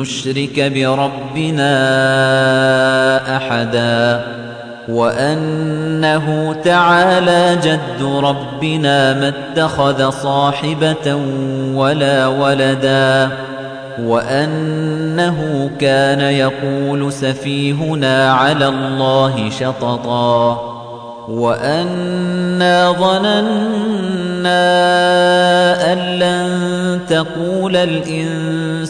نشرك بربنا أحدا وأنه تعالى جد ربنا ما اتخذ صاحبة ولا ولدا وأنه كان يقول سفيهنا على الله شططا وأنا ظننا أن لن تقول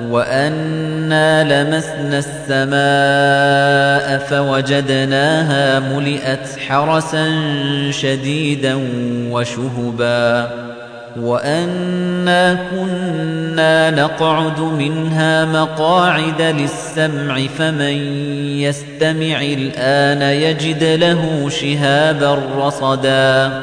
وأنا لمسنا السماء فوجدناها ملئت حرسا شديدا وشهبا وأنا كنا نقعد منها مقاعد للسمع فمن يستمع الآن يجد له شهابا رصدا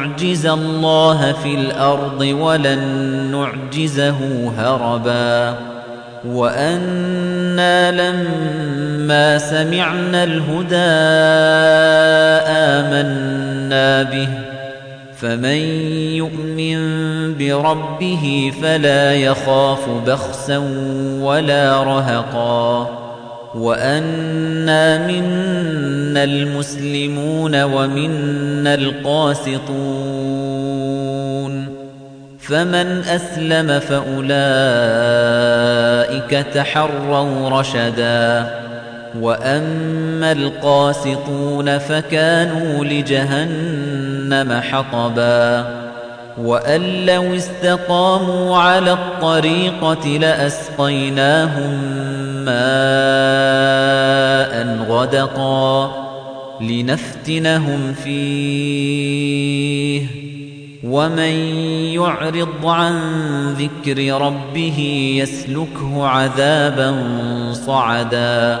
نعجز الله في الأرض ولن نعجزه هربا وأنا لما سمعنا الهدى آمنا به فمن يؤمن بربه فلا يخاف بخسا ولا رهقا وأنا منا المسلمون ومنا القاسطون فمن أسلم فأولئك تحروا رشدا وأما القاسطون فكانوا لجهنم حطبا وأن لو استقاموا على الطريقة لأسقيناهم ماء غدقا لنفتنهم فيه. ومن يعرض عن ذكر ربه يسلكه عذابا صعدا.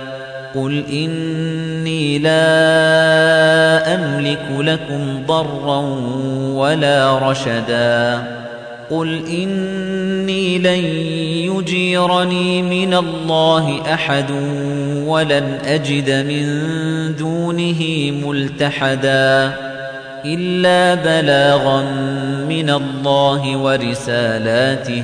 قل إني لا أملك لكم ضرا ولا رشدا. قل إني لن يجيرني من الله أحد ولن أجد من دونه ملتحدا إلا بلاغا من الله ورسالاته.